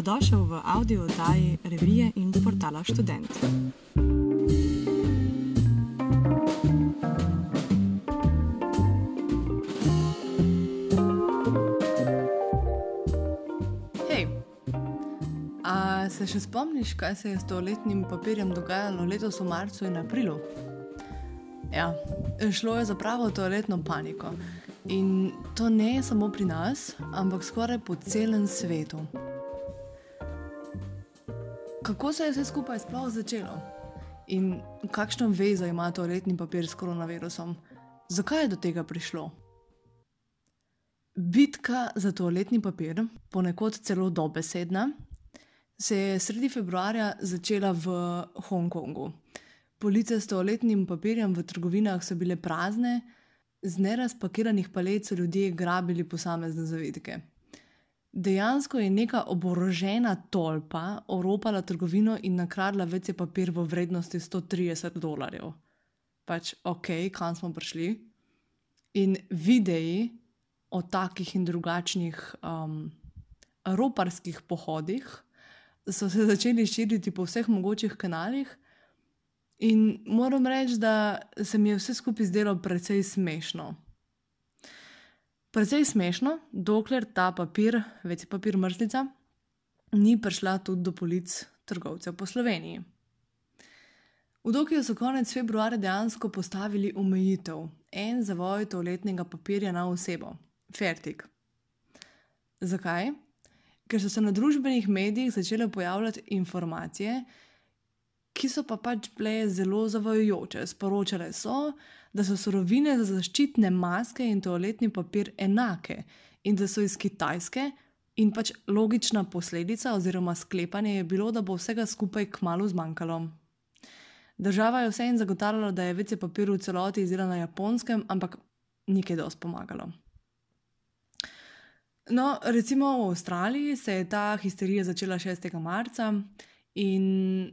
Dobrodošel v audio oddaji revije in portala Student. Hej, a se še spomniš, kaj se je s toletnim papirjem dogajalo letos v marcu in aprilu? Ja, šlo je za pravo toaletno paniko. In to ne samo pri nas, ampak skoraj po celem svetu. Kako se je vse skupaj sploh začelo? In kakšno vezo ima toaletni papir s koronavirusom? Zakaj je do tega prišlo? Bitka za toaletni papir, ponekod celo dobesedna, se je sredi februarja začela v Hongkongu. Police s toaletnim papirjem v trgovinah so bile prazne, z nerazpakiranih palet so ljudje grabili posamezne zavitke. Dejansko je neka oborožena tolpa oropala trgovino in nakradla vece papir v vrednosti 130 dolarjev. Pač ok, kam smo prišli. In videi o takih in drugačnih um, roparskih pohodih so se začeli širiti po vseh mogočih kanalih, in moram reči, da se mi je vse skupaj zdelo precej smešno. Precej smešno, dokler ta papir, veci papir mrzlica, ni prišla tudi do polic trgovcev po Sloveniji. V Dokiju so konec februarja dejansko postavili omejitev, en zavoj toaletnega papirja na osebo, fertik. Zakaj? Ker so se na družbenih medijih začele pojavljati informacije, ki so pa pač bile zelo zavajajoče. Sporočale so, da so surovine za zaščitne maske in toaletni papir enake in da so iz Kitajske, in pač logična posledica oziroma sklepanje je bilo, da bo vsega skupaj kmalo zmanjkalo. Država je vseeno zagotavljala, da je vece papir v celoti izdelan na japonskem, ampak nikaj dosti pomagalo. No, recimo v Avstraliji se je ta histerija začela 6. marca in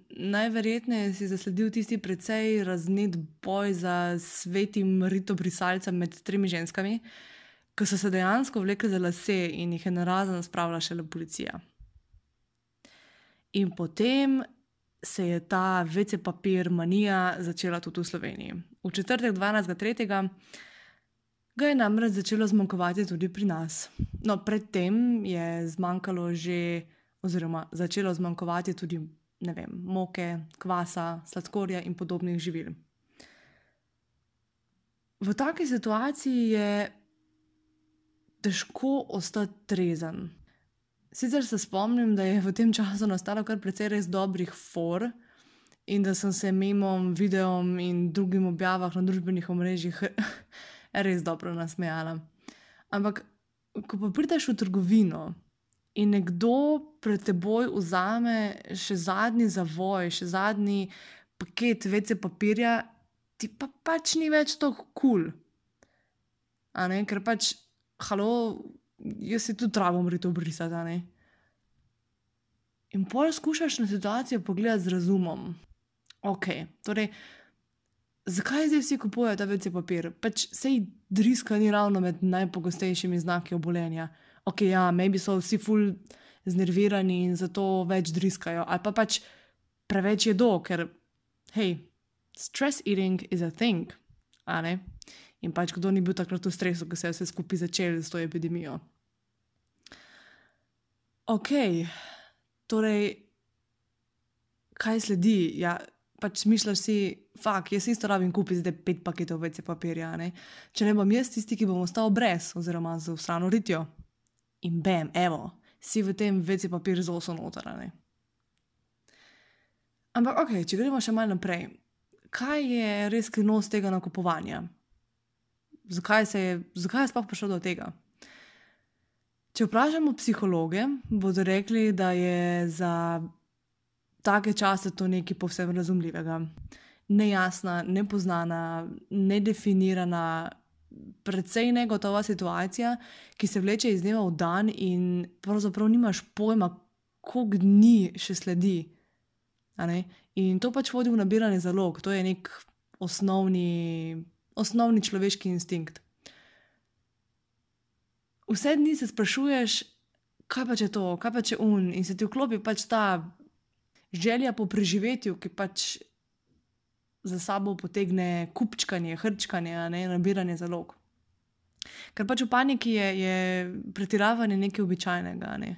najverjetneje si zasledil tisti precej raznet boj za svetim ritobrisalcem med tremi ženskami, ki so se dejansko vlekli za lase in jih je narazen spravila šele policija. In potem se je ta vece papir manija začela tudi v Sloveniji. V četrtek 12.3. ga je namreč začelo zmanjkovati tudi pri nas. No, predtem je zmanjkalo že, oziroma začelo zmanjkovati tudi vem, moke, kvasa, sladkorja in podobnih živil. V taki situaciji je težko ostati trezen. Sicer se spomnim, da je v tem času nastalo kar precej res dobrih for in da sem se memom, videom in drugim objavah na družbenih omrežjih res dobro nasmejala. Ampak, ko pa prideš v trgovino in nekdo pred teboj vzame še zadnji zavoj, še zadnji paket vece papirja, ti pa pač ni več tako kul. Cool. Ker pač, halo, jaz si tudi travo morito brisati. In pol skušaš na situacijo pogledati z razumom. Ok, torej, zakaj zdaj vsi kupujejo ta vece papir? Pač sej driska ni ravno med najpogostejšimi znaki obolenja. Ok, ja, maybe so vsi ful znervirani in zato več driskajo, ali pa pač preveč jedo, ker, hej, stress eating is a thing, a ne? In pač kdo ni bil takrat v stresu, ko se je vse skupaj začelo s to epidemijo. Ok, torej, kaj sledi? Ja, pač misliš si, fuk, jaz isto rabim kupiti zdaj pet paketov vece papirja, ne? če ne bom jaz tisti, ki bom ostal brez, oziroma z ustrano ritjo. In bam, evo, si v tem vece papir zelo sonotarane. Ampak, ok, če gremo še malo naprej, kaj je res skrivnost tega nakupovanja? Zakaj, je, zakaj je sploh prišlo do tega? Če vprašamo psihologe, bodo rekli, da je za take čase to nekaj povsem razumljivega. Nejasna, nepoznana, nedefinirana, precej negotova situacija, ki se vleče iz dneva v dan, in pravzaprav nimaš pojma, koliko dni še sledi. In to pač vodi v nabiranje zalog, to je nek osnovni, osnovni človeški instinkt. Vse dni se sprašuješ, kaj pa če to, kaj pa če un, in se ti vklopi pač ta želja po preživetju, ki pač za sabo potegne kupčkanje, hrčkanje, ne, nabiranje zalog. Ker pač v paniki je, je pretiravanje nekaj običajnega. Ne.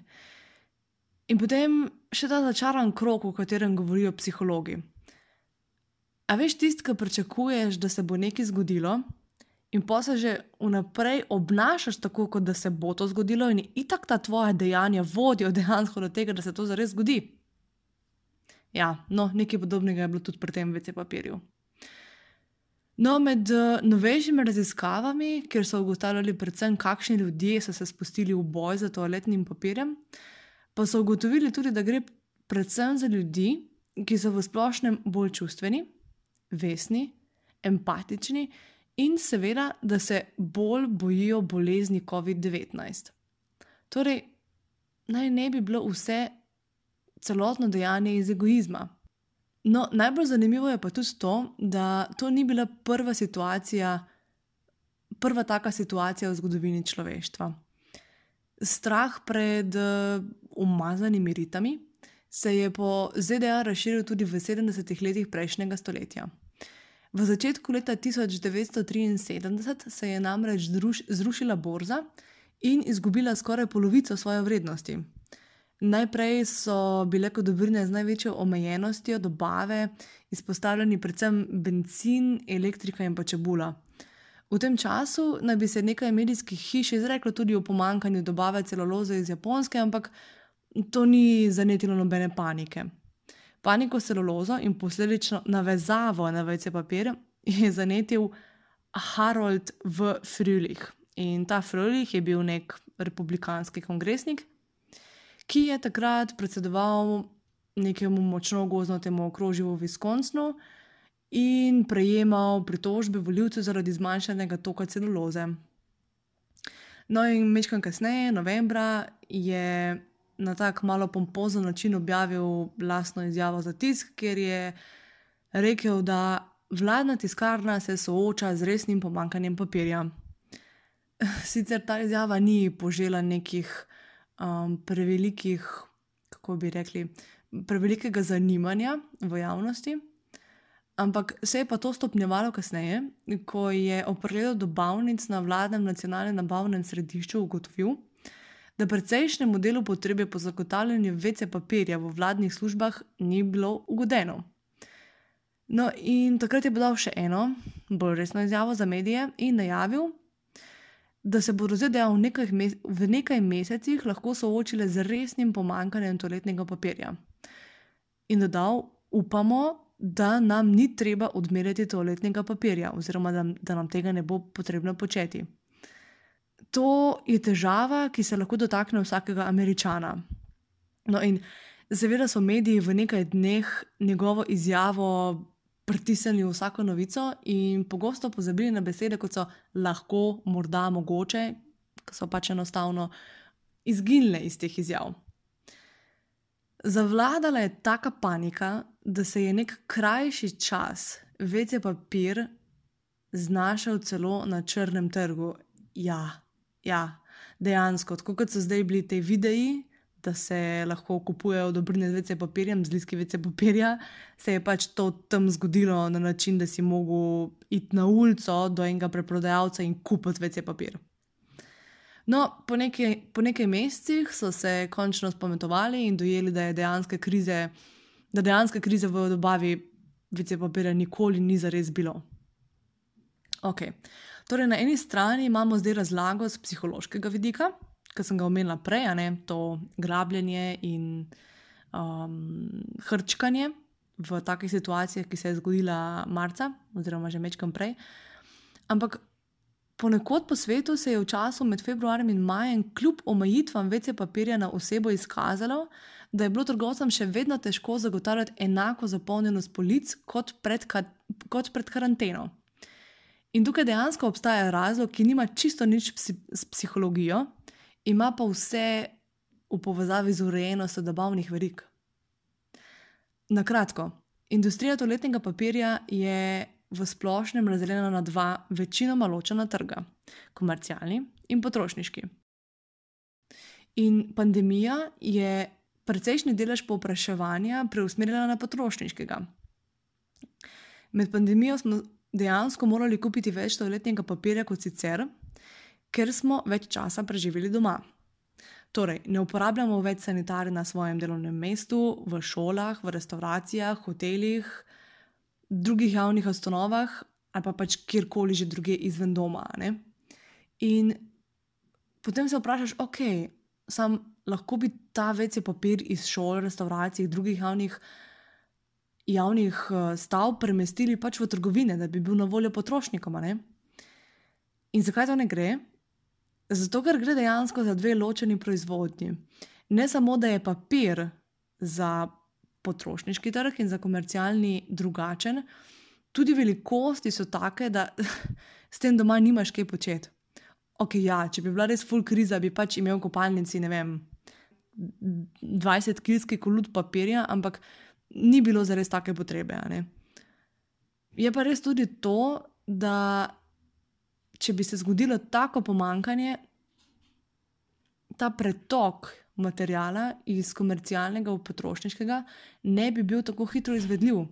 In potem še ta začaran krok, o katerem govorijo psihologi. A veš, tisti, ki pričakuješ, da se bo nekaj zgodilo, in pa se že vnaprej obnašaš tako, kot da se bo to zgodilo, in itak ta tvoja dejanja vodijo dejansko do tega, da se to zares zgodi. Ja, no, nekaj podobnega je bilo tudi pri tem VC papirju. No, med uh, novejšimi raziskavami, kjer so ugotavljali predvsem, kakšni ljudje so se spustili v boj za toaletnim papirjem, pa so ugotovili tudi, da gre predvsem za ljudi, ki so v splošnem bolj čustveni, vesni, empatični in seveda, da se bolj bojijo bolezni COVID-19. Torej, naj ne bi bilo vse celotno dejanje iz egoizma. No, najbolj zanimivo je pa tudi to, da to ni bila prva situacija, prva taka situacija v zgodovini človeštva. Strah pred umazanimi ritami se je po ZDA razširil tudi v 70-ih letih prejšnjega stoletja. V začetku leta 1973 se je namreč zruš, zrušila borza in izgubila skoraj polovico svoje vrednosti. Najprej so bile kot dobrine z največjo omejenostjo dobave izpostavljeni predvsem benzin, elektrika in pa čebula. V tem času naj bi se nekaj medijskih hiš izreklo tudi o pomankanju dobave celuloze iz Japonske, ampak to ni zanetilo nobene panike. Paniko s celulozo in posledično navezavo na vece papir je zanetil Harold v Frülich. In ta Frülich je bil nek republikanski kongresnik, ki je takrat predsedoval nekemu močno gozdnatemu okrožju v Wisconsinu in prejemal pritožbe voljivcev zaradi zmanjšanega toka celuloze. No, in mečkam kasneje, novembra, je na tak malo pompozen način objavil lastno izjavo za tisk, kjer je rekel, da vladna tiskarna se sooča z resnim pomankanjem papirja. Sicer ta izjava ni požela nekih um, prevelikih, kako bi rekli, prevelikega zanimanja v javnosti. Ampak se je pa to stopnjevalo kasneje, ko je o pregledu dobavnic na vladnem nacionalnem nabavnem središču ugotovil, da precejšnjemu delu potrebe po zagotavljanju vece papirja v vladnih službah ni bilo ugodeno. No, in takrat je podal še eno, bolj resno izjavo za medije in najavil, da se bodo ZDA v nekaj, v nekaj mesecih lahko soočile z resnim pomankanjem toaletnega papirja. In dodal, upamo, da nam ni treba odmeriti toaletnega papirja, oziroma da, da nam tega ne bo potrebno početi to je težava, ki se lahko dotakne vsakega američana. No, in seveda so mediji v nekaj dneh njegovo izjavo pritisnili v vsako novico in pogosto pozabili na besede, kot so lahko, morda, mogoče, ki so pač enostavno izginile iz teh izjav. Zavladala je taka panika, da se je nek krajši čas, vece papir, znašel celo na črnem trgu. Ja, ja, dejansko, tako kot so zdaj bili ti videi, da se lahko kupujejo dobrine z vece papirjem, z liski vece papirja, se je pač to tam zgodilo na način, da si mogel iti na ulico do enega preprodajalca in kupiti vece papir. No, po nekaj, po nekaj mesecih so se končno spametovali in dojeli, da je dejansko krize, da dejansko krize v dobavi vece papirja nikoli ni zares bilo. Okay. Torej, na eni strani imamo zdaj razlago z psihološkega vidika, ki sem ga omenila prej, ne, to grabljenje in um, hrčkanje v takih situacijah, ki se je zgodila marca, oziroma že mečkam prej. Ampak ponekod po svetu se je v času med februarjem in majem, kljub omejitvam vece papirja na osebo, izkazalo, da je bilo trgovcem še vedno težko zagotavljati enako zapolnjenost polic kot pred, kot pred karanteno. In tukaj dejansko obstaja razlog, ki nima čisto nič psi, s psihologijo, ima pa vse v povezavi z urejenostjo dobavnih verig. Na kratko, industrija toaletnega papirja je v splošnem razdeljena na dva večinoma ločena trga: komercialni in potrošniški. In pandemija je precejšnji delež povpraševanja preusmerila na potrošniškega. Med pandemijo smo dejansko morali kupiti več toaletnega papirja kot sicer, ker smo več časa preživeli doma. Torej, ne uporabljamo več sanitarij na svojem delovnem mestu, v šolah, v restauracijah, hotelih, drugih javnih ustanovah ali pa pač kjerkoli že druge izven doma. Ne? In potem se vprašaš, ok, sam lahko bi ta večji papir iz šol, restauracij, drugih javnih, javnih uh, stav premestili pač v trgovine, da bi bil na voljo potrošnikom. In zakaj to ne gre? Zato, ker gre dejansko za dve ločeni proizvodnji. Ne samo, da je papir za potrošniški trg in za komercialni drugačen, tudi velikosti so take, da s tem doma nimaš kaj početi. Ok, ja, če bi bila res full kriza, bi pač imel v kopalnici, vem, 20 kilski kolut papirja, ampak ni bilo za res take potrebe. Je pa res tudi to, da če bi se zgodilo tako pomankanje, ta pretok materijala iz komercialnega v potrošniškega ne bi bil tako hitro izvedljiv.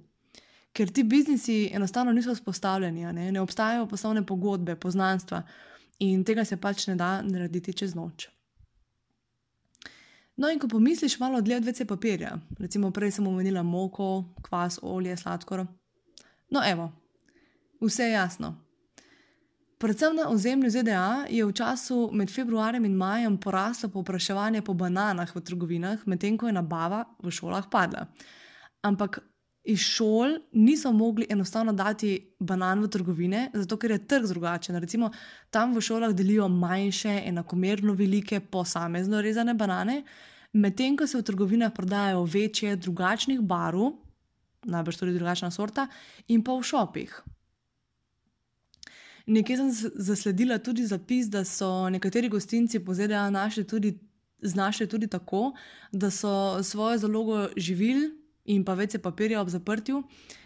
Ker ti biznisi enostavno niso vzpostavljeni, ne, ne obstajajo poslovne pogodbe, poznanstva in tega se pač ne da narediti čez noč. No, in ko pomisliš malo dlje od vece papirja, recimo prej sem omenila moko, kvas, olje, sladkor. No, evo, vse je jasno. Predvsem na ozemlju ZDA je v času med februarjem in majem poraslo povpraševanje po bananah v trgovinah, medtem ko je nabava v šolah padla. Ampak iz šol niso mogli enostavno dati banan v trgovine, zato ker je trg drugačen. Recimo tam v šolah delijo manjše, enakomerno velike, posamezno rezane banane, medtem ko se v trgovinah prodajajo večje, drugačnih barv, najbrž tudi drugačna sorta, in pa v šopih. Nekje sem zasledila tudi zapis, da so nekateri gostinci po ZDA našli tudi, znašli tudi tako, da so svojo zalogo živil in pa vece papirja ob zaprtju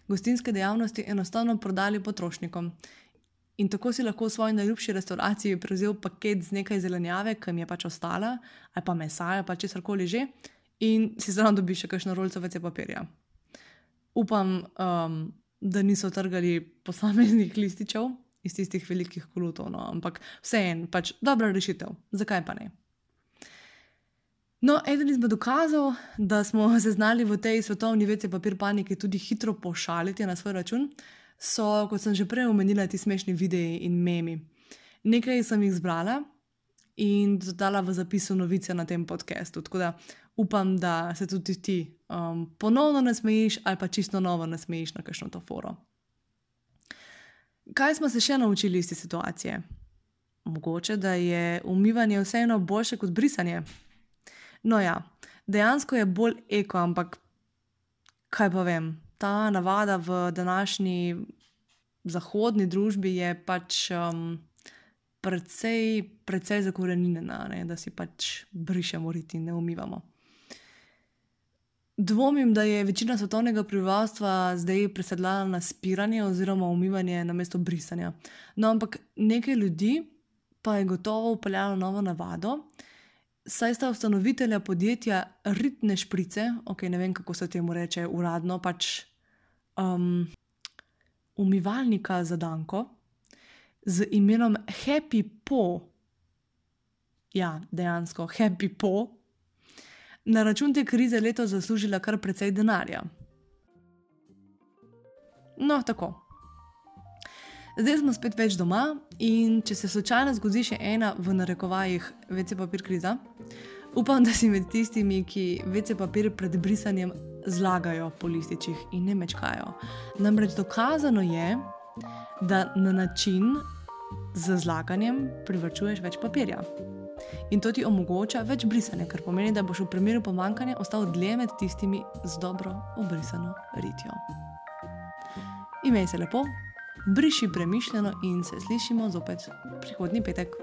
gostinske dejavnosti enostavno prodali potrošnikom. In tako si lahko v svoji najljubši restauraciji prevzel paket z nekaj zelenjave, ki mi je pač ostala, ali pa mesa, ali pa česar koli že, in si zraven dobiš še kakšno rolico vece papirja. Upam, um, da niso trgali posameznih lističev, iz tistih velikih kolutov. No. Ampak vseeno, pač dobra rešitev, zakaj pa ne. No, eden izmed dokazov, da smo se znali v tej svetovni veci papir panike tudi hitro pošaliti na svoj račun, so, kot sem že prej omenila, ti smešni videi in memi. Nekaj sem jih zbrala in dodala v zapisu novice na tem podkastu. Tako da upam, da se tudi ti um, ponovno nasmejiš ali pa čisto novo nasmejiš na kakšno to foro. Kaj smo se še naučili iz te situacije? Mogoče, da je umivanje vseeno boljše kot brisanje. No, ja, dejansko je bolj eko, ampak kaj pa vem, ta navada v današnji zahodni družbi je pač um, precej, precej zakorenjena, da si pač brišemo riti in ne umivamo. Dvomim, da je večina svetovnega prebivalstva zdaj presedlala na spiranje oziroma umivanje na mesto brisanja. No, ampak nekaj ljudi pa je gotovo upeljalo novo navado, saj sta ustanovitelja podjetja Ritne šprice, ok, ne vem kako se temu reče uradno, pač um, umivalnika za Danko z imenom Happy Po. Ja, dejansko Happy Po na račun te krize letos zaslužila kar precej denarja. No, tako. Zdaj smo spet več doma, in če se slučajno zgodi še ena v narekovajih vece papir kriza, upam, da si med tistimi, ki vece papir pred brisanjem zlagajo po lističih in ne mečkajo. Namreč dokazano je, da na način z zlaganjem privrčuješ več papirja. In to ti omogoča več brisanja, kar pomeni, da boš v primeru pomankanja ostal dlje med tistimi z dobro obrisano ritjo. Imej se lepo, briši premišljeno in se slišimo zopet prihodnji petek.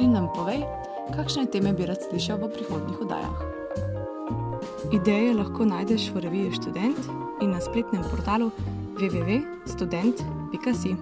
In nam povej, kakšne teme bi rad slišal v prihodnjih oddajah. Ideje lahko najdeš v reviji Student in na spletnem portalu www.student.si.